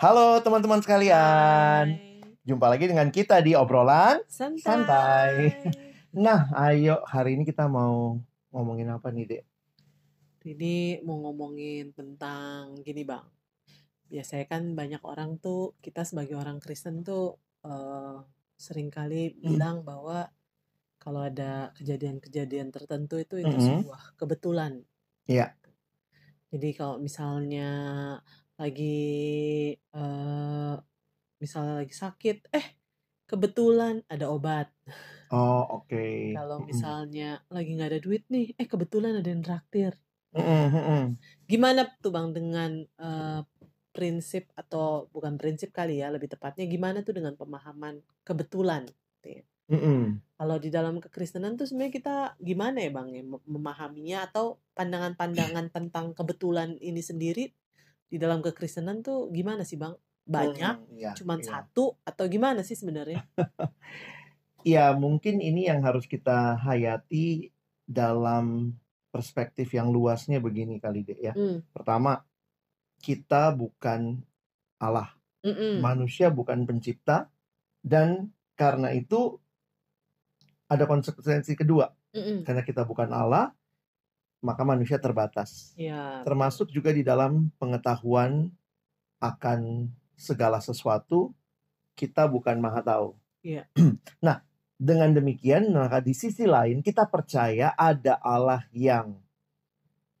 Halo teman-teman sekalian. Hai. Jumpa lagi dengan kita di obrolan. Santai. Santai. Nah, ayo hari ini kita mau ngomongin apa nih, Dek? Ini mau ngomongin tentang gini bang. Biasanya kan banyak orang tuh kita sebagai orang Kristen tuh eh, sering kali Hmm. bilang bahwa kalau ada kejadian-kejadian tertentu itu itu Mm-mm. sebuah kebetulan. Iya. Jadi kalau misalnya lagi eh misalnya lagi sakit, eh kebetulan ada obat. Oh, oke. Kalau Mm-mm. misalnya lagi nggak ada duit nih, eh kebetulan ada yang traktir. Mm-mm. Gimana tuh bang dengan eh, prinsip atau bukan prinsip kali ya, lebih tepatnya gimana tuh dengan pemahaman kebetulan? gitu ya. Mm-mm. Kalau di dalam kekristenan tuh sebenarnya kita gimana ya bang ya mem- memahaminya atau pandangan-pandangan tentang kebetulan ini sendiri di dalam kekristenan tuh gimana sih bang? Banyak, Mm, iya, cuman iya. satu atau gimana sih sebenarnya? Ya, mungkin ini yang harus kita hayati dalam perspektif yang luasnya begini kali, Dek ya. Hmm, Pertama, kita bukan Allah. mm-mm, Manusia bukan pencipta dan karena itu ada konsekuensi kedua. mm-mm. Karena kita bukan Allah, maka manusia terbatas. Ya. Termasuk juga di dalam pengetahuan akan segala sesuatu, kita bukan maha tahu. Iya. Nah, dengan demikian, maka di sisi lain kita percaya ada Allah yang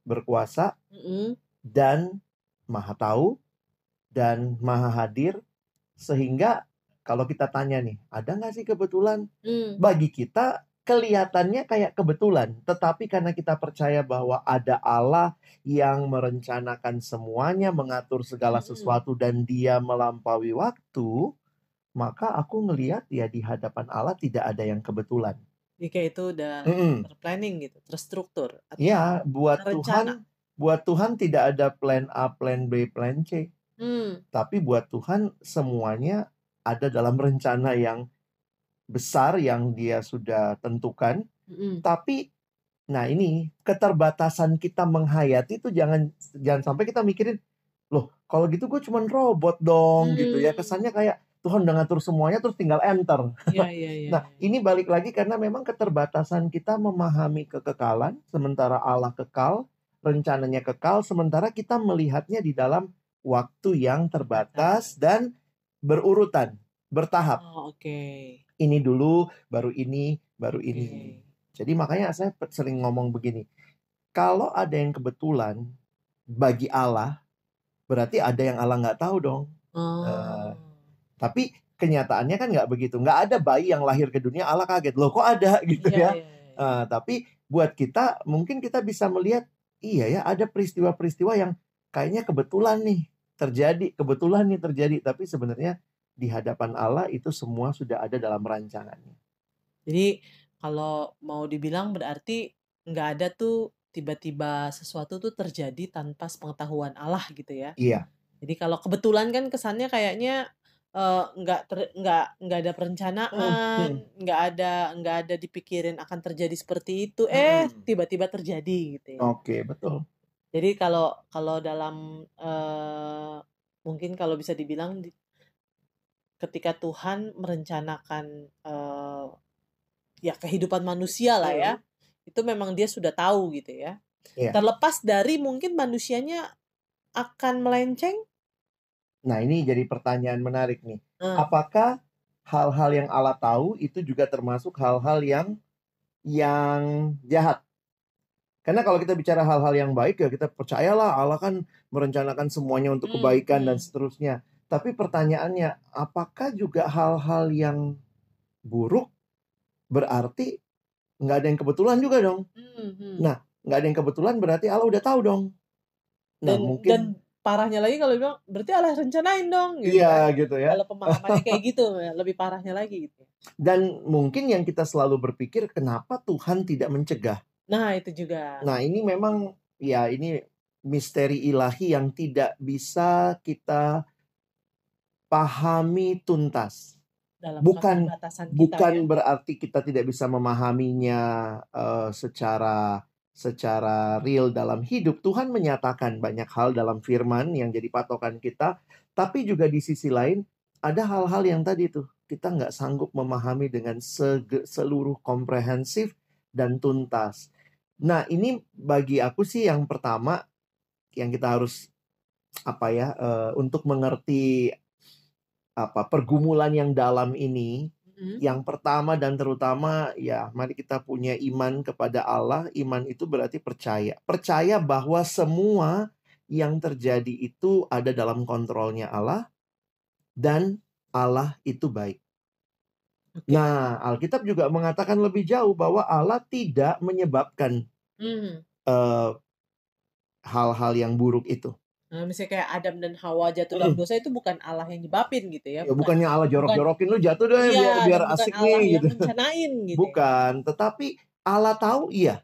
berkuasa Mm-mm, dan maha tahu dan maha hadir sehingga kalau kita tanya nih, ada nggak sih kebetulan? mm, Bagi kita kelihatannya kayak kebetulan, tetapi karena kita percaya bahwa ada Allah yang merencanakan semuanya, mengatur segala mm-mm. sesuatu dan dia melampaui waktu, maka aku ngelihat ya di hadapan Allah tidak ada yang kebetulan. Jadi kayak itu udah Mm-mm. terplanning gitu, terstruktur atau Ya, buat terencana. Tuhan, buat Tuhan tidak ada plan A, plan B, plan C. Hmm, Tapi buat Tuhan semuanya ada dalam rencana yang besar yang dia sudah tentukan. mm-mm. Tapi nah ini keterbatasan kita menghayati itu jangan jangan sampai kita mikirin loh kalau gitu gue cuman robot dong gitu ya kesannya kayak Tuhan udah ngatur semuanya terus tinggal enter. Iya, iya, iya. Nah, iya. ini balik lagi karena memang keterbatasan kita memahami kekekalan, sementara Allah kekal, rencananya kekal, sementara kita melihatnya di dalam waktu yang terbatas dan berurutan, bertahap. Oh, oke. Ini dulu, baru ini, baru ini. Jadi makanya saya sering ngomong begini, kalau ada yang kebetulan bagi Allah, berarti ada yang Allah nggak tahu dong. Oh. Eh, tapi kenyataannya kan nggak begitu. Nggak ada bayi yang lahir ke dunia Allah kaget. Loh kok ada gitu ya. Iya, iya, iya. Eh, tapi buat kita mungkin kita bisa melihat iya ya ada peristiwa-peristiwa yang kayaknya kebetulan nih terjadi. Kebetulan nih terjadi. Tapi sebenarnya di hadapan Allah itu semua sudah ada dalam rancangannya. Jadi kalau mau dibilang berarti nggak ada tuh tiba-tiba sesuatu tuh terjadi tanpa sepengetahuan Allah gitu ya. Iya. Jadi kalau kebetulan kan kesannya kayaknya eh, nggak ter- nggak nggak ada perencanaan, Hmm. nggak ada nggak ada dipikirin akan terjadi seperti itu, eh Hmm. tiba-tiba terjadi gitu ya. Oke, betul. Jadi kalau kalau dalam eh, mungkin kalau bisa dibilang di- ketika Tuhan merencanakan eh, ya kehidupan manusia lah ya, itu memang dia sudah tahu gitu ya. Iya. Terlepas dari mungkin manusianya akan melenceng, Nah, ini jadi pertanyaan menarik nih. eh, Apakah hal-hal yang Allah tahu itu juga termasuk hal-hal yang yang jahat? Karena kalau kita bicara hal-hal yang baik ya kita percayalah Allah kan merencanakan semuanya untuk Hmm, kebaikan dan hmm. seterusnya. Tapi pertanyaannya, apakah juga hal-hal yang buruk berarti nggak ada yang kebetulan juga dong? hmm, hmm. Nah, nggak ada yang kebetulan berarti Allah udah tahu dong. Nah, dan mungkin dan parahnya lagi kalau bilang berarti Allah rencanain dong gitu iya kan. gitu ya. Kalau pemahamannya kayak gitu ya, lebih parahnya lagi gitu. Dan mungkin yang kita selalu berpikir kenapa Tuhan tidak mencegah? Nah, itu juga. Nah, ini memang ya ini misteri ilahi yang tidak bisa kita pahami tuntas. dalam Bukan- kita Bukan ya. berarti kita tidak bisa memahaminya eh, secara secara real dalam hidup, Tuhan menyatakan banyak hal dalam firman yang jadi patokan kita. Tapi juga di sisi lain, ada hal-hal yang tadi tuh kita nggak sanggup memahami dengan seluruh komprehensif dan tuntas. Nah, ini bagi aku sih yang pertama yang kita harus apa ya uh, untuk mengerti apa pergumulan yang dalam ini hmm. yang pertama dan terutama ya mari kita punya iman kepada Allah iman itu berarti percaya percaya bahwa semua yang terjadi itu ada dalam kontrolnya Allah dan Allah itu baik okay. nah Alkitab juga mengatakan lebih jauh bahwa Allah tidak menyebabkan hmm. uh, hal-hal yang buruk itu Nah, misalnya kayak Adam dan Hawa jatuh dalam dosa itu bukan Allah yang nyebabin gitu ya. ya bukannya Allah jorok-jorokin lu jatuh deh iya, biar, biar asik Allah nih gitu. Rencanain, gitu. Ya. Bukan, tetapi Allah tahu iya.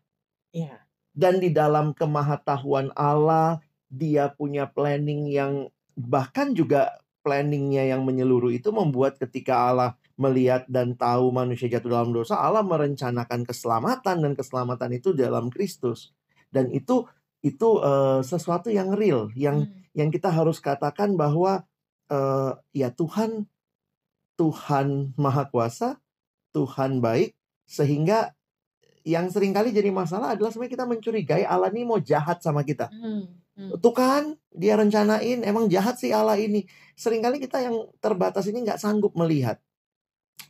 Iya. Dan di dalam kemahatauan Allah, dia punya planning yang bahkan juga planningnya yang menyeluruh itu membuat ketika Allah melihat dan tahu manusia jatuh dalam dosa, Allah merencanakan keselamatan dan keselamatan itu dalam Kristus. Dan itu itu uh, sesuatu yang real yang hmm. yang kita harus katakan bahwa uh, ya Tuhan Tuhan Maha Kuasa Tuhan baik sehingga yang sering kali jadi masalah adalah sebenarnya kita mencurigai Allah ini mau jahat sama kita. Hmm. Hmm. Tuh kan dia rencanain emang jahat sih Allah ini. Seringkali kita yang terbatas ini nggak sanggup melihat.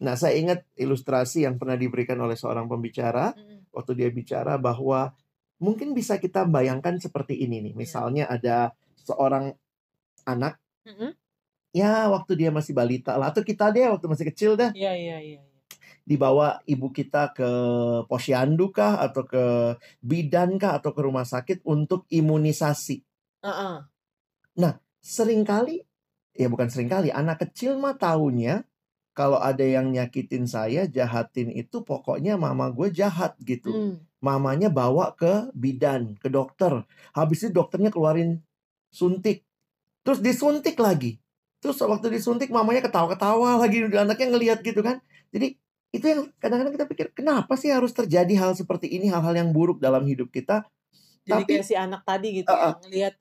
Nah saya ingat ilustrasi yang pernah diberikan oleh seorang pembicara hmm. waktu dia bicara bahwa mungkin bisa kita bayangkan seperti ini nih. Iya. Misalnya ada seorang anak, mm-hmm. ya waktu dia masih balita lah, atau kita deh waktu masih kecil dah. Iya iya iya. iya. Dibawa ibu kita ke posyandu kah, atau ke bidan kah, atau ke rumah sakit untuk imunisasi. Uh-uh. Nah, sering kali, ya bukan sering kali, anak kecil mah taunya kalau ada yang nyakitin saya, jahatin itu pokoknya mama gue jahat gitu. Hmm. Mamanya bawa ke bidan, ke dokter. Habis itu dokternya keluarin suntik. Terus disuntik lagi. Terus waktu disuntik mamanya ketawa-ketawa lagi. Anaknya ngelihat gitu kan. Jadi itu yang kadang-kadang kita pikir, kenapa sih harus terjadi hal seperti ini, hal-hal yang buruk dalam hidup kita. Jadi Tapi, kayak si anak tadi gitu uh, ya, ngelihat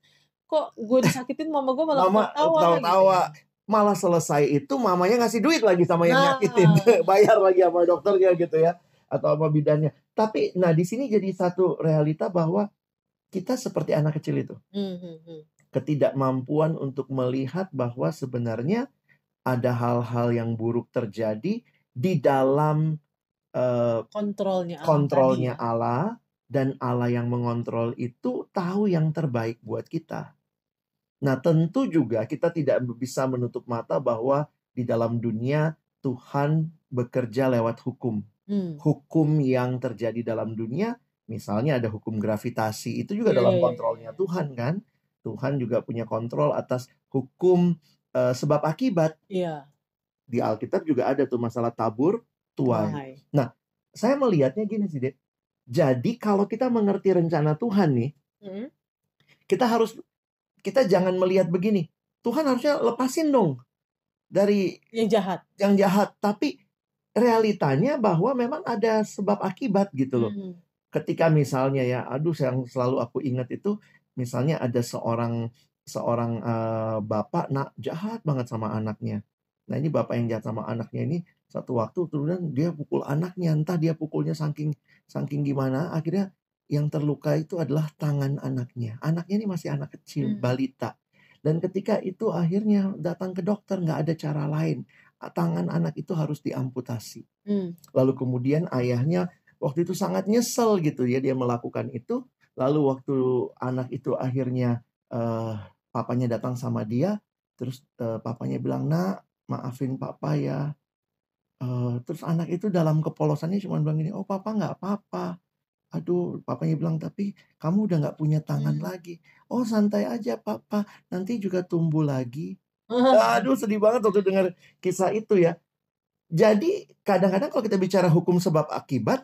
kok gue disakitin mama gue malah mama ketawa, ketawa gitu. Ya malah selesai itu mamanya ngasih duit lagi sama yang nah. nyakitin bayar lagi sama dokternya gitu ya atau sama bidannya tapi nah di sini jadi satu realita bahwa kita seperti anak kecil itu mm-hmm. ketidakmampuan untuk melihat bahwa sebenarnya ada hal-hal yang buruk terjadi di dalam uh, kontrolnya Allah kontrolnya tadi. Allah dan Allah yang mengontrol itu tahu yang terbaik buat kita Nah, tentu juga kita tidak bisa menutup mata bahwa di dalam dunia Tuhan bekerja lewat hukum. Hmm. Hukum yang terjadi dalam dunia, misalnya ada hukum gravitasi, itu juga yeah, dalam iya, iya, kontrolnya. Tuhan kan. Tuhan juga punya kontrol atas hukum uh, sebab akibat. Yeah. Di Alkitab juga ada tuh masalah tabur tuai. Nah, saya melihatnya gini sih, Dek. Jadi kalau kita mengerti rencana Tuhan nih, hmm. kita harus kita jangan melihat begini. Tuhan harusnya lepasin dong dari yang jahat. Yang jahat, tapi realitanya bahwa memang ada sebab akibat gitu loh. Hmm. Ketika misalnya ya, aduh yang selalu aku ingat itu misalnya ada seorang seorang uh, bapak nak jahat banget sama anaknya. Nah ini bapak yang jahat sama anaknya ini satu waktu kemudian dia pukul anaknya entah dia pukulnya saking saking gimana akhirnya yang terluka itu adalah tangan anaknya. Anaknya ini masih anak kecil, hmm. balita. Dan ketika itu akhirnya datang ke dokter nggak ada cara lain. Tangan anak itu harus diamputasi. Hmm. Lalu kemudian ayahnya waktu itu sangat nyesel gitu ya dia melakukan itu. Lalu waktu anak itu akhirnya uh, papanya datang sama dia, terus uh, papanya bilang nak maafin papa ya. Uh, terus anak itu dalam kepolosannya cuma bilang gini, oh papa nggak apa-apa Aduh, papanya bilang, tapi kamu udah nggak punya tangan hmm. lagi. Oh, santai aja, papa. Nanti juga tumbuh lagi. Aduh, sedih banget waktu dengar kisah itu ya. Jadi, kadang-kadang kalau kita bicara hukum sebab akibat,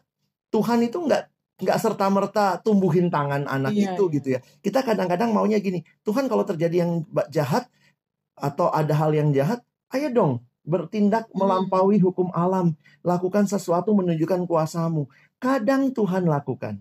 Tuhan itu nggak nggak serta merta tumbuhin tangan anak iya, itu iya. gitu ya. Kita kadang-kadang maunya gini, Tuhan kalau terjadi yang jahat atau ada hal yang jahat, ayo dong bertindak hmm. melampaui hukum alam, lakukan sesuatu menunjukkan kuasamu kadang Tuhan lakukan.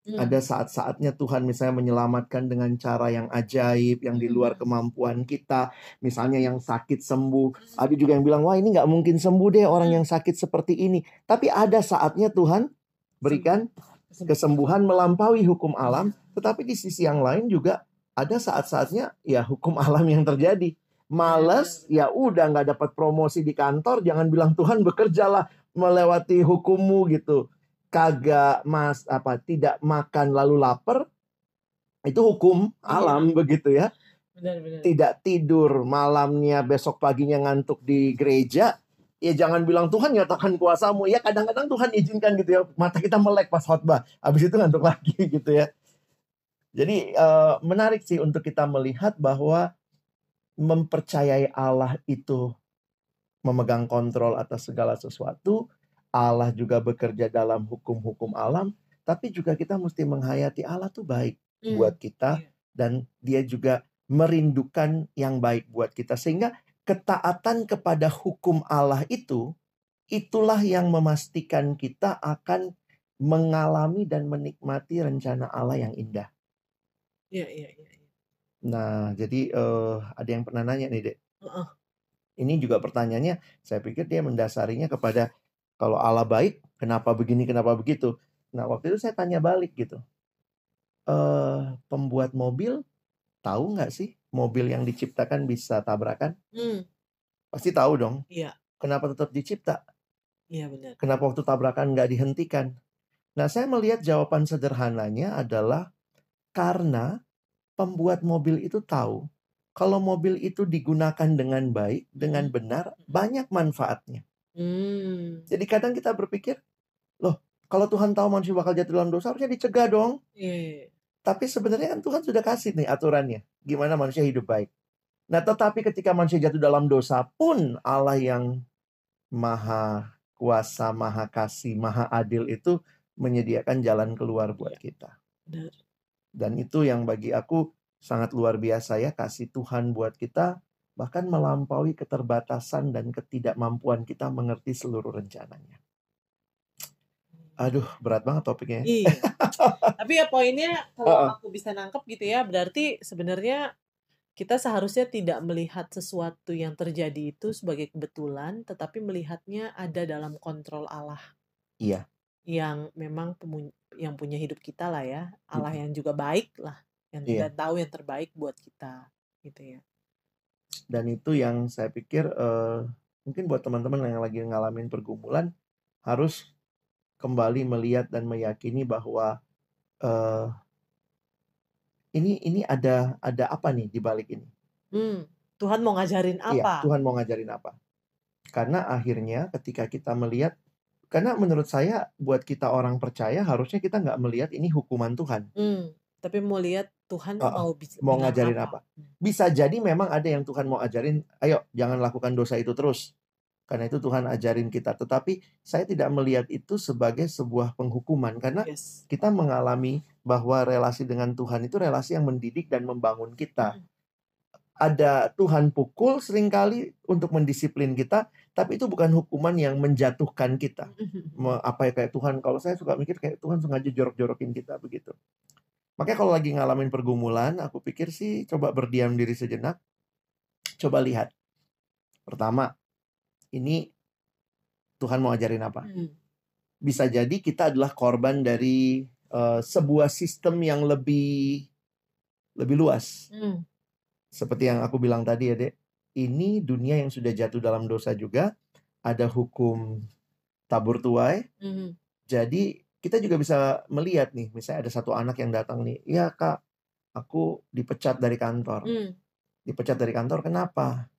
Hmm. Ada saat-saatnya Tuhan misalnya menyelamatkan dengan cara yang ajaib, yang di luar Hmm. kemampuan kita. Misalnya yang sakit sembuh. Ada juga yang bilang, wah ini nggak mungkin sembuh deh orang yang sakit seperti ini. Tapi ada saatnya Tuhan berikan kesembuhan melampaui hukum alam. Tetapi di sisi yang lain juga ada saat-saatnya ya hukum alam yang terjadi. Males, ya udah nggak dapat promosi di kantor, jangan bilang Tuhan bekerjalah melewati hukummu gitu. Kagak mas apa tidak makan lalu lapar itu hukum alam begitu ya. Benar-benar. Tidak tidur malamnya besok paginya ngantuk di gereja. Ya jangan bilang Tuhan nyatakan kuasamu. Ya kadang-kadang Tuhan izinkan gitu ya. Mata kita melek pas khotbah. Habis itu ngantuk lagi gitu ya. Jadi eh, menarik sih untuk kita melihat bahwa mempercayai Allah itu memegang kontrol atas segala sesuatu. Allah juga bekerja dalam hukum-hukum alam. Tapi juga kita mesti menghayati Allah tuh baik Hmm. buat kita. Iya. Dan dia juga merindukan yang baik buat kita. Sehingga ketaatan kepada hukum Allah itu, itulah yang memastikan kita akan mengalami dan menikmati rencana Allah yang indah. Iya, iya, iya. Nah, jadi eh, ada yang pernah nanya nih, Dek. Ini juga pertanyaannya, saya pikir dia mendasarinya kepada kalau Allah baik, kenapa begini, kenapa begitu. Nah, waktu itu saya tanya balik gitu. Eh, pembuat mobil tahu nggak sih mobil yang diciptakan bisa tabrakan? Hmm. Pasti tahu dong. Iya. Kenapa tetap dicipta? Iya benar. Kenapa waktu tabrakan nggak dihentikan? Nah, saya melihat jawaban sederhananya adalah karena pembuat mobil itu tahu kalau mobil itu digunakan dengan baik, dengan Mhm. benar, banyak manfaatnya. Hmm. Jadi kadang kita berpikir, loh, kalau Tuhan tahu manusia bakal jatuh dalam dosa, harusnya dicegah dong. Iya, iya, iya. Tapi sebenarnya kan Tuhan sudah kasih nih aturannya, gimana manusia hidup baik. Nah, tetapi ketika manusia jatuh dalam dosa pun Allah yang maha kuasa, maha kasih, maha adil itu menyediakan jalan keluar buat kita. Benar. Dan itu yang bagi aku sangat luar biasa ya kasih Tuhan buat kita bahkan melampaui keterbatasan dan ketidakmampuan kita mengerti seluruh rencananya. Aduh, berat banget topiknya. ya. Iya. Tapi ya poinnya kalau Heeh. aku bisa nangkep gitu ya, berarti sebenarnya kita seharusnya tidak melihat sesuatu yang terjadi itu sebagai kebetulan, tetapi melihatnya ada dalam kontrol Allah Iya, yang memang yang punya hidup kita lah ya, Allah Mm-mm. yang juga baik lah, yang Iya. dan tahu yang terbaik buat kita, gitu ya. dan itu yang saya pikir eh, mungkin buat teman-teman yang lagi ngalamin pergumulan harus kembali melihat dan meyakini bahwa eh, ini ini ada ada apa nih di balik ini. Hmm, Tuhan mau ngajarin Iya, apa? Tuhan mau ngajarin apa? Karena akhirnya ketika kita melihat, karena menurut saya buat kita orang percaya harusnya kita nggak melihat ini hukuman Tuhan. Hmm, tapi mau lihat Tuhan Heeh, mau mau ngajarin apa. apa? Bisa jadi memang ada yang Tuhan mau ajarin, ayo jangan lakukan dosa itu terus. Karena itu Tuhan ajarin kita. Tetapi saya tidak melihat itu sebagai sebuah penghukuman. Karena Yes. kita mengalami bahwa relasi dengan Tuhan itu relasi yang mendidik dan membangun kita. Mm. Ada Tuhan pukul sering kali untuk mendisiplin kita, tapi itu bukan hukuman yang menjatuhkan kita. Me- Apa ya kayak Tuhan, kalau saya suka mikir kayak Tuhan sengaja jorok-jorokin kita begitu. Makanya kalau lagi ngalamin pergumulan, aku pikir sih coba berdiam diri sejenak. Coba lihat. Pertama, ini Tuhan mau ajarin apa? Hmm. Bisa jadi kita adalah korban dari eh, sebuah sistem yang lebih lebih luas. Hmm. Seperti yang aku bilang tadi ya, Dek. Ini dunia yang sudah jatuh dalam dosa juga. Ada hukum tabur tuai. Hmm. Jadi kita juga bisa melihat nih, misalnya ada satu anak yang datang nih, ya kak, aku dipecat dari kantor. Hmm. Dipecat dari kantor, kenapa?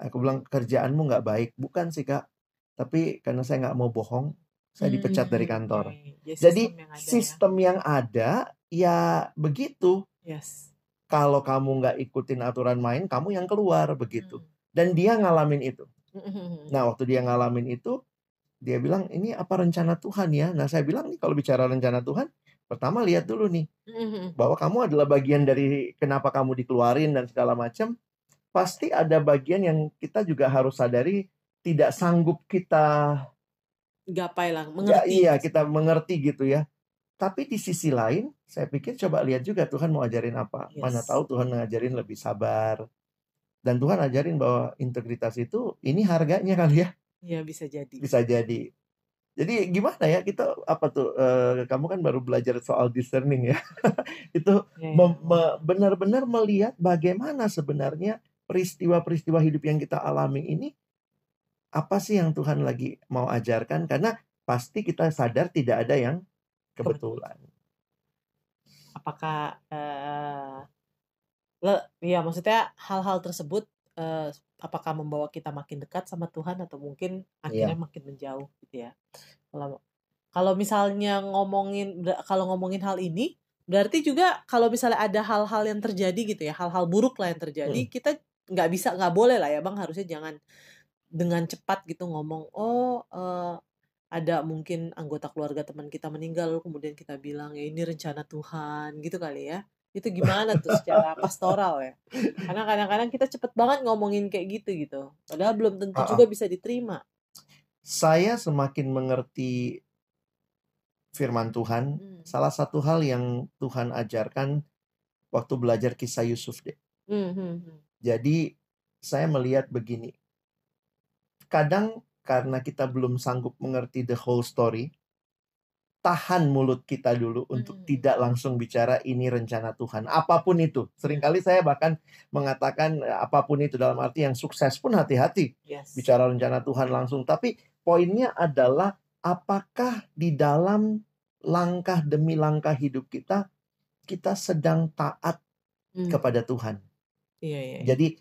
Aku bilang kerjaanmu nggak baik, bukan sih kak. Tapi karena saya nggak mau bohong, saya dipecat dari kantor. oke. Ya, Jadi sistem yang ada ya. sistem yang ada ya begitu. Yes. Kalau kamu nggak ikutin aturan main, kamu yang keluar begitu. Hmm. Dan dia ngalamin itu. Hmm. Nah, waktu dia ngalamin itu, dia bilang, ini apa rencana Tuhan ya? Nah, saya bilang nih, kalau bicara rencana Tuhan, pertama lihat dulu nih, Hmm. bahwa kamu adalah bagian dari kenapa kamu dikeluarin dan segala macam. Pasti ada bagian yang kita juga harus sadari tidak sanggup kita, gapai lah, ya, mengerti. iya kita mengerti gitu ya. Tapi di sisi lain, saya pikir coba lihat juga Tuhan mau ajarin apa. Mana Yes. tahu Tuhan ngajarin lebih sabar. Dan Tuhan ajarin bahwa integritas itu ini harganya kali ya, Ya bisa jadi. bisa jadi. Jadi gimana ya kita apa tuh eh, kamu kan baru belajar soal discerning ya. itu Ya, ya. benar-benar melihat bagaimana sebenarnya peristiwa-peristiwa hidup yang kita alami ini apa sih yang Tuhan lagi mau ajarkan karena pasti kita sadar tidak ada yang kebetulan. Apakah eh le- ya maksudnya hal-hal tersebut eh, apakah membawa kita makin dekat sama Tuhan atau mungkin akhirnya makin menjauh gitu ya. Kalau kalau misalnya ngomongin kalau ngomongin hal ini berarti juga kalau misalnya ada hal-hal yang terjadi gitu ya, hal-hal buruk lah yang terjadi, Hmm. kita nggak bisa nggak boleh lah ya Bang harusnya jangan dengan cepat gitu ngomong, "Oh, eh, ada mungkin anggota keluarga teman kita meninggal lalu kemudian kita bilang ya ini rencana Tuhan gitu kali ya itu gimana tuh secara pastoral ya karena kadang-kadang kita cepet banget ngomongin kayak gitu gitu padahal belum tentu Ah, ah. juga bisa diterima Saya semakin mengerti firman Tuhan, Hmm. salah satu hal yang Tuhan ajarkan waktu belajar kisah Yusuf deh. Hmm, hmm, hmm. Jadi saya melihat begini. Kadang karena kita belum sanggup mengerti the whole story, tahan mulut kita dulu untuk Hmm. tidak langsung bicara ini rencana Tuhan. Apa pun itu. Seringkali saya bahkan mengatakan eh, apa pun itu dalam arti yang sukses pun hati-hati yes bicara rencana Tuhan langsung. Tapi poinnya adalah apakah di dalam langkah demi langkah hidup kita kita sedang taat Hmm. kepada Tuhan. iya iya iya. Jadi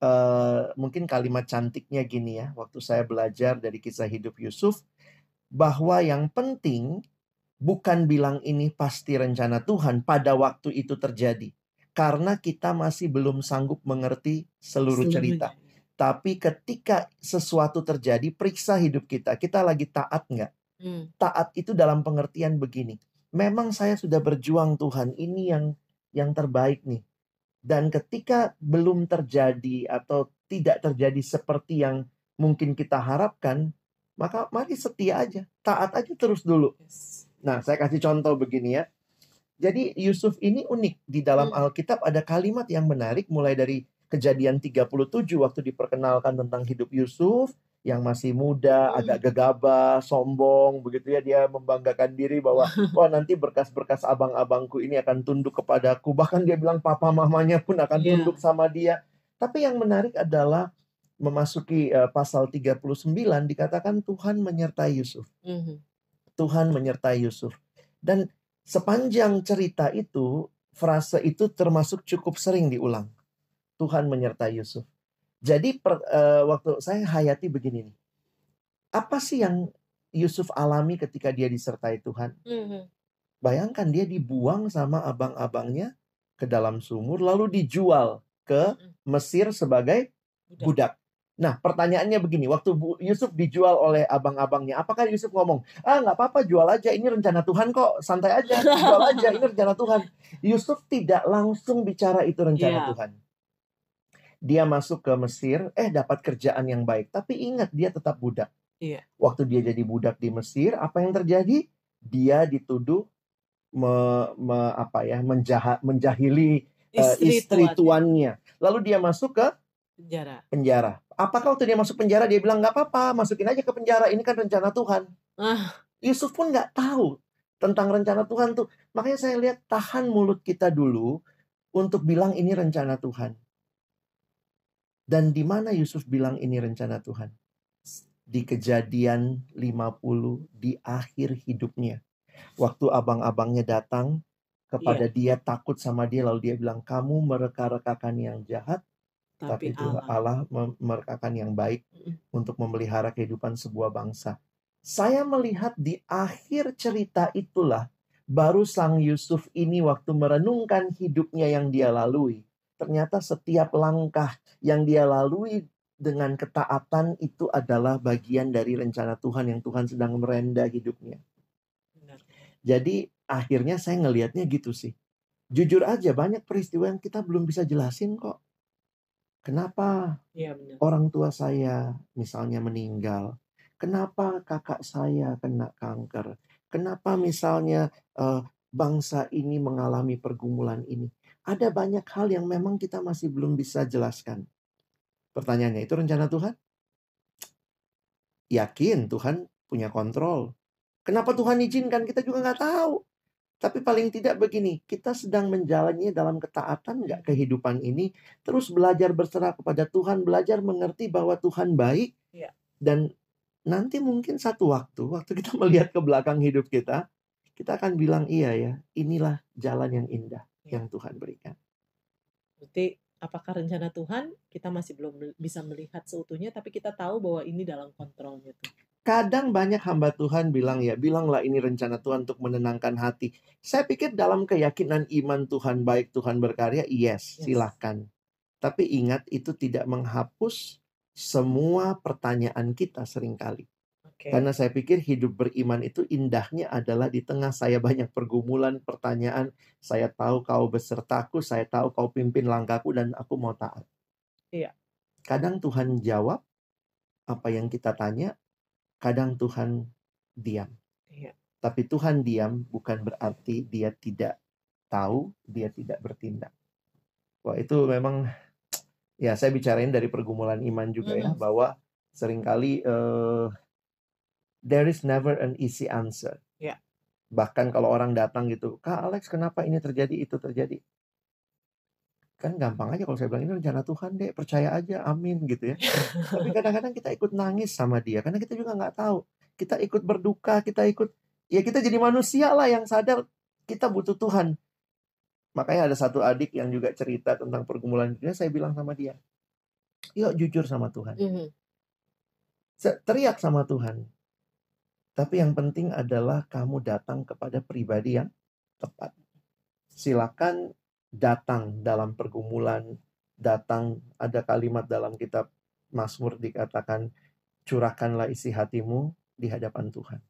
eh, mungkin kalimat cantiknya gini ya, waktu saya belajar dari kisah hidup Yusuf, bahwa yang penting bukan bilang ini pasti rencana Tuhan pada waktu itu terjadi. Karena kita masih belum sanggup mengerti seluruh cerita. Tapi ketika sesuatu terjadi, periksa hidup kita. Kita lagi taat nggak? Hmm. Taat itu dalam pengertian begini. Memang saya sudah berjuang Tuhan, ini yang yang terbaik nih. Dan ketika belum terjadi atau tidak terjadi seperti yang mungkin kita harapkan, maka mari setia aja. Taat aja terus dulu. Yes. Nah, saya kasih contoh begini ya. Jadi Yusuf ini unik. Di dalam Hmm. Alkitab ada kalimat yang menarik mulai dari kejadian 37 waktu diperkenalkan tentang hidup Yusuf yang masih muda, Hmm. agak gegabah, sombong, begitu ya dia membanggakan diri bahwa wah nanti berkas-berkas abang-abangku ini akan tunduk kepadaku. Bahkan dia bilang papa mamanya pun akan Iya. tunduk sama dia. Tapi yang menarik adalah memasuki eh, pasal 39 dikatakan Tuhan menyertai Yusuf. Mhm. Tuhan menyertai Yusuf. Dan sepanjang cerita itu, frase itu termasuk cukup sering diulang. Tuhan menyertai Yusuf. Jadi per- eh, waktu saya hayati begini nih. Apa sih yang Yusuf alami ketika dia disertai Tuhan? Mhm. Bayangkan dia dibuang sama abang-abangnya ke dalam sumur lalu dijual ke Mhm. Mesir sebagai Budak. budak. Nah, pertanyaannya begini, waktu Bu- Yusuf dijual oleh abang-abangnya, apakah Yusuf ngomong, ah nggak apa-apa, jual aja, ini rencana Tuhan kok, santai aja, jual aja, ini rencana Tuhan. Yusuf tidak langsung bicara itu rencana Iya. Tuhan. Dia masuk ke Mesir, eh dapat kerjaan yang baik, tapi ingat dia tetap budak. Iya. Waktu dia jadi budak di Mesir, apa yang terjadi? Dia dituduh me- me- apa ya, menjahat, menjahili eh, Istri, istri tuannya. tuannya. Lalu dia masuk ke penjara penjara. Apakah waktu dia masuk penjara dia bilang nggak apa-apa, masukin aja ke penjara. Ini kan rencana Tuhan. ah Yusuf pun nggak tahu tentang rencana Tuhan tuh. Makanya saya lihat tahan mulut kita dulu untuk bilang ini rencana Tuhan. Dan di mana Yusuf bilang ini rencana Tuhan? Di kejadian 50 di akhir hidupnya. Waktu abang-abangnya datang kepada dia takut sama dia lalu dia bilang kamu mereka-rekakan yang jahat tapi, tapi Tuhan Allah Allah merekakan yang baik Mm. untuk memelihara kehidupan sebuah bangsa. Saya melihat di akhir cerita itulah baru sang Yusuf ini waktu merenungkan hidupnya yang dia lalui. Ternyata setiap langkah yang dia lalui dengan ketaatan itu adalah bagian dari rencana Tuhan yang Tuhan sedang merenda hidupnya. Benar. Jadi akhirnya saya ngelihatnya gitu sih. Jujur aja banyak peristiwa yang kita belum bisa jelasin kok. Kenapa Iya benar. orang tua saya misalnya meninggal? Kenapa kakak saya kena kanker? Kenapa misalnya uh, bangsa ini mengalami pergumulan ini? Ada banyak hal yang memang kita masih belum bisa jelaskan. Pertanyaannya itu rencana Tuhan? Yakin Tuhan punya kontrol. Kenapa Tuhan izinkan? Kita juga nggak tahu. Tapi paling tidak begini, kita sedang menjalannya dalam ketaatan nggak kehidupan ini, terus belajar berserah kepada Tuhan, belajar mengerti bahwa Tuhan baik, ya. dan nanti mungkin satu waktu, waktu kita melihat ke belakang hidup kita, kita akan bilang iya ya, inilah jalan yang indah ya. yang Tuhan berikan. Berarti apakah rencana Tuhan kita masih belum bisa melihat seutuhnya, tapi kita tahu bahwa ini dalam kontrolnya Tuhan. Kadang banyak hamba Tuhan bilang ya, bilanglah ini rencana Tuhan untuk menenangkan hati. Saya pikir dalam keyakinan iman Tuhan baik, Tuhan berkarya, yes, yes. silahkan. Tapi ingat itu tidak menghapus semua pertanyaan kita sering kali. Okay. Karena saya pikir hidup beriman itu indahnya adalah di tengah saya banyak pergumulan, pertanyaan. Saya tahu kau besertaku, saya tahu kau pimpin langkahku dan aku mau taat. Iya. Kadang Tuhan jawab apa yang kita tanya, kadang Tuhan diam. Iya. Tapi Tuhan diam bukan berarti dia tidak tahu, dia tidak bertindak. Wah itu memang ya saya bicarain dari pergumulan iman juga ya bahwa sering kali uh, there is never an easy answer. Yeah. Bahkan kalau orang datang gitu, Kak Alex kenapa ini terjadi itu terjadi? kan gampang aja kalau saya bilang ini rencana Tuhan deh percaya aja amin gitu ya tapi kadang-kadang kita ikut nangis sama dia karena kita juga nggak tahu kita ikut berduka kita ikut ya kita jadi manusia lah yang sadar kita butuh Tuhan makanya ada satu adik yang juga cerita tentang pergumulan dia saya bilang sama dia yuk jujur sama Tuhan mm -hmm. teriak sama Tuhan tapi yang penting adalah kamu datang kepada pribadi yang tepat silakan datang dalam pergumulan, datang ada kalimat dalam kitab Mazmur dikatakan curahkanlah isi hatimu di hadapan Tuhan.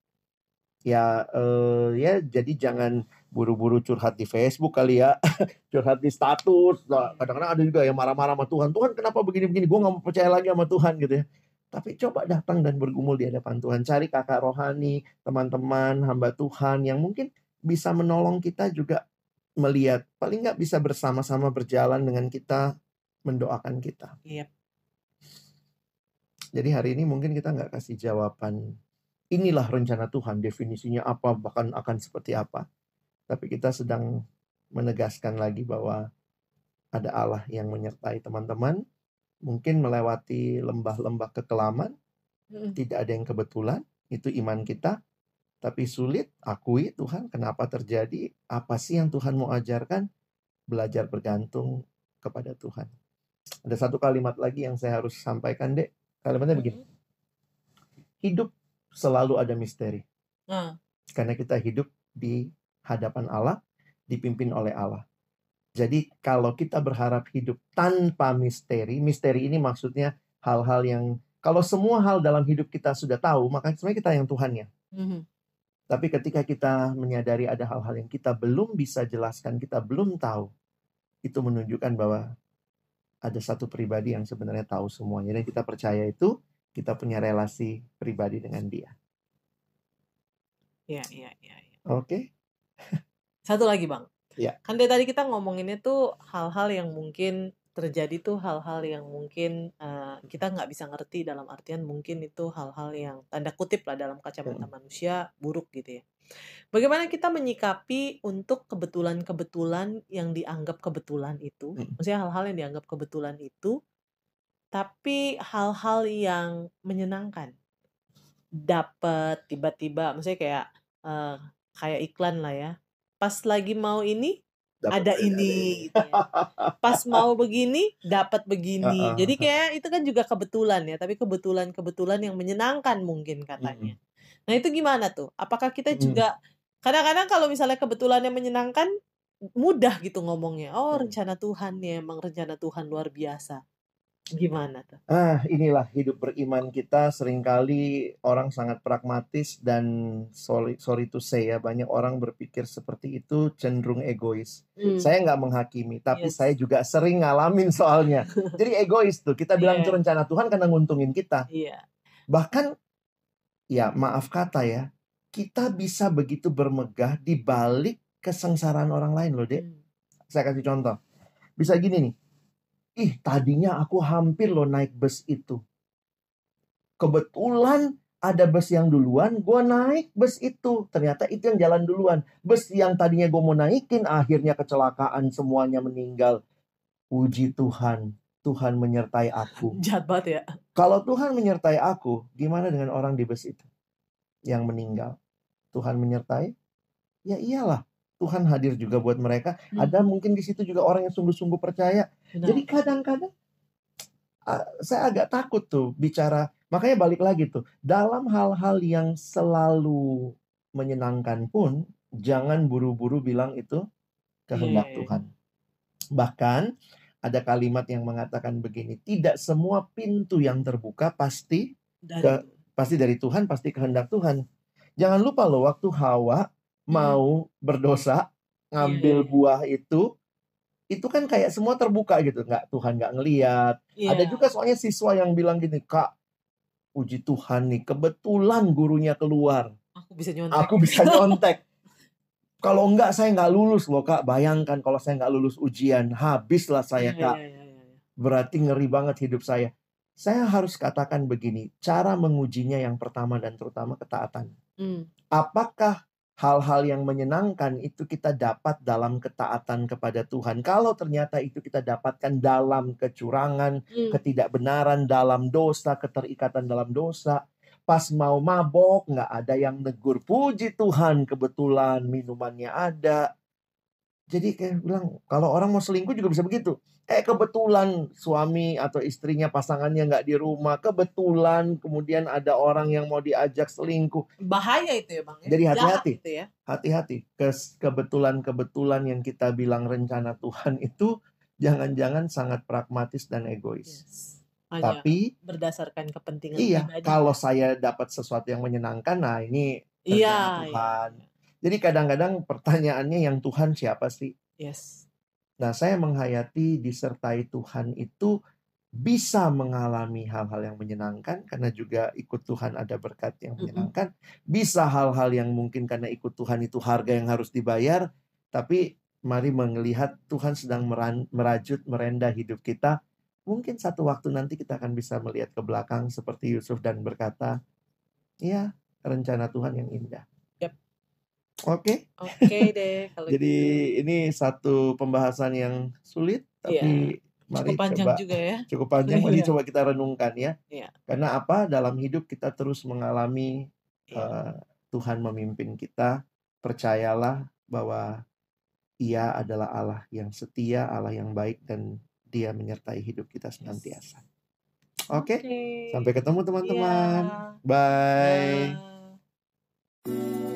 Ya eh, ya jadi jangan buru-buru curhat di Facebook kali ya, curhat di status. Nah, kadang-kadang ada juga yang marah-marah sama Tuhan. Tuhan kenapa begini-begini? Gue nggak percaya lagi sama Tuhan gitu ya. Tapi coba datang dan bergumul di hadapan Tuhan. Cari kakak rohani, teman-teman, hamba Tuhan yang mungkin bisa menolong kita juga melihat paling nggak bisa bersama-sama berjalan dengan kita mendoakan kita. Yep. Jadi hari ini mungkin kita nggak kasih jawaban inilah rencana Tuhan definisinya apa bahkan akan seperti apa. Tapi kita sedang menegaskan lagi bahwa ada Allah yang menyertai teman-teman mungkin melewati lembah-lembah kekelaman mm. tidak ada yang kebetulan itu iman kita. Tapi sulit akui Tuhan kenapa terjadi apa sih yang Tuhan mau ajarkan? Belajar bergantung kepada Tuhan. Ada satu kalimat lagi yang saya harus sampaikan dek. Kalimatnya begini. Hidup selalu ada misteri. Hmm. karena kita hidup di hadapan Allah dipimpin oleh Allah jadi kalau kita berharap hidup tanpa misteri misteri ini maksudnya hal-hal yang kalau semua hal dalam hidup kita sudah tahu maka sebenarnya kita yang Tuhannya mm-hmm. Tapi ketika kita menyadari ada hal-hal yang kita belum bisa jelaskan, kita belum tahu, itu menunjukkan bahwa ada satu pribadi yang sebenarnya tahu semuanya. Dan kita percaya itu, kita punya relasi pribadi dengan dia. Iya, iya, iya. Ya. Oke. Okay. Satu lagi bang. Ya. Kan dari tadi kita ngomonginnya tuh hal-hal yang mungkin terjadi tuh hal-hal yang mungkin uh, kita nggak bisa ngerti dalam artian mungkin itu hal-hal yang tanda kutip lah dalam kacamata hmm. manusia buruk gitu ya. Bagaimana kita menyikapi untuk kebetulan-kebetulan yang dianggap kebetulan itu, hmm. maksudnya hal-hal yang dianggap kebetulan itu, tapi hal-hal yang menyenangkan, dapat tiba-tiba, maksudnya kayak uh, kayak iklan lah ya, pas lagi mau ini ada ini gitu ya. Pas mau begini dapat begini. Uh, uh, Jadi kayak itu kan juga kebetulan ya, tapi kebetulan-kebetulan yang menyenangkan mungkin katanya. Nah, itu gimana tuh? Apakah kita juga kadang-kadang kalau misalnya kebetulan yang menyenangkan mudah gitu ngomongnya. Oh, rencana Tuhan ya, emang rencana Tuhan luar biasa. Gimana tuh? Ah, inilah hidup beriman kita sering kali orang sangat pragmatis dan sorry, sorry to say ya banyak orang berpikir seperti itu cenderung egois. Hmm. Saya nggak menghakimi, tapi yes. saya juga sering ngalamin soalnya. Jadi egois tuh kita bilang yeah. itu rencana Tuhan karena nguntungin kita. Yeah. Bahkan ya maaf kata ya kita bisa begitu bermegah di balik kesengsaraan orang lain loh, Dek. Hmm. Saya kasih contoh. Bisa gini nih. Ih, tadinya aku hampir loh naik bus itu. Kebetulan ada bus yang duluan, gue naik bus itu. Ternyata itu yang jalan duluan. Bus yang tadinya gue mau naikin, akhirnya kecelakaan, semuanya meninggal. Puji Tuhan, Tuhan menyertai aku. Jahat banget ya. Kalau Tuhan menyertai aku, gimana dengan orang di bus itu yang meninggal? Tuhan menyertai? Ya iyalah, Tuhan hadir juga buat mereka. Hmm. Ada mungkin di situ juga orang yang sungguh-sungguh percaya. Benar. Jadi kadang-kadang ah, saya agak takut tuh bicara. Makanya balik lagi tuh, dalam hal-hal yang selalu menyenangkan pun jangan buru-buru bilang itu kehendak Iya. Tuhan. Bahkan ada kalimat yang mengatakan begini, tidak semua pintu yang terbuka pasti Dari ke- pasti dari Tuhan, pasti kehendak Tuhan. Jangan lupa loh waktu Hawa mau berdosa ngambil Iya, iya. buah itu itu kan kayak semua terbuka gitu nggak Tuhan nggak ngeliat Iya. ada juga soalnya siswa yang bilang gini kak puji Tuhan nih kebetulan gurunya keluar Aku bisa nyontek. aku bisa nyontek kalau enggak saya nggak lulus loh kak bayangkan kalau saya nggak lulus ujian habislah saya Iya, kak iya, iya, iya. berarti ngeri banget hidup saya saya harus katakan begini cara mengujinya yang pertama dan terutama ketaatan Hmm. apakah hal-hal yang menyenangkan itu kita dapat dalam ketaatan kepada Tuhan. Kalau ternyata itu kita dapatkan dalam kecurangan, Hmm. ketidakbenaran, dalam dosa, keterikatan dalam dosa, pas mau mabok nggak ada yang negur. Puji Tuhan, kebetulan minumannya ada. Jadi kayak bilang kalau orang mau selingkuh juga bisa begitu. Eh kebetulan suami atau istrinya pasangannya nggak di rumah, kebetulan kemudian ada orang yang mau diajak selingkuh. Bahaya itu ya bang. ya. Jadi hati-hati. itu ya. hati-hati Kes- kebetulan-kebetulan yang kita bilang rencana Tuhan itu jangan-jangan sangat pragmatis dan egois. Yes. Hanya Tapi berdasarkan kepentingan iya, pribadi. kalau saya dapat sesuatu yang menyenangkan, nah ini iya, rencana Tuhan. Jadi kadang-kadang pertanyaannya yang Tuhan siapa sih? Yes. Nah, saya menghayati disertai Tuhan itu bisa mengalami hal-hal yang menyenangkan karena juga ikut Tuhan ada berkat yang menyenangkan. Bisa hal-hal yang mungkin karena ikut Tuhan itu harga yang harus dibayar, tapi mari melihat Tuhan sedang meran- merajut, merendah hidup kita. Mungkin satu waktu nanti kita akan bisa melihat ke belakang seperti Yusuf dan berkata, "Ya, rencana Tuhan yang indah." Oke. Oke deh kalau Jadi gitu. ini satu pembahasan yang sulit tapi mari cukup panjang coba juga ya. cukup panjang mari Iya. coba kita renungkan ya. Iya. Karena apa? Dalam hidup kita terus mengalami Iya. eh, Tuhan memimpin kita. Percayalah bahwa Ia adalah Allah yang setia, Allah yang baik dan Dia menyertai hidup kita senantiasa. Oke, sampai ketemu teman-teman. Iya. Bye. Dah.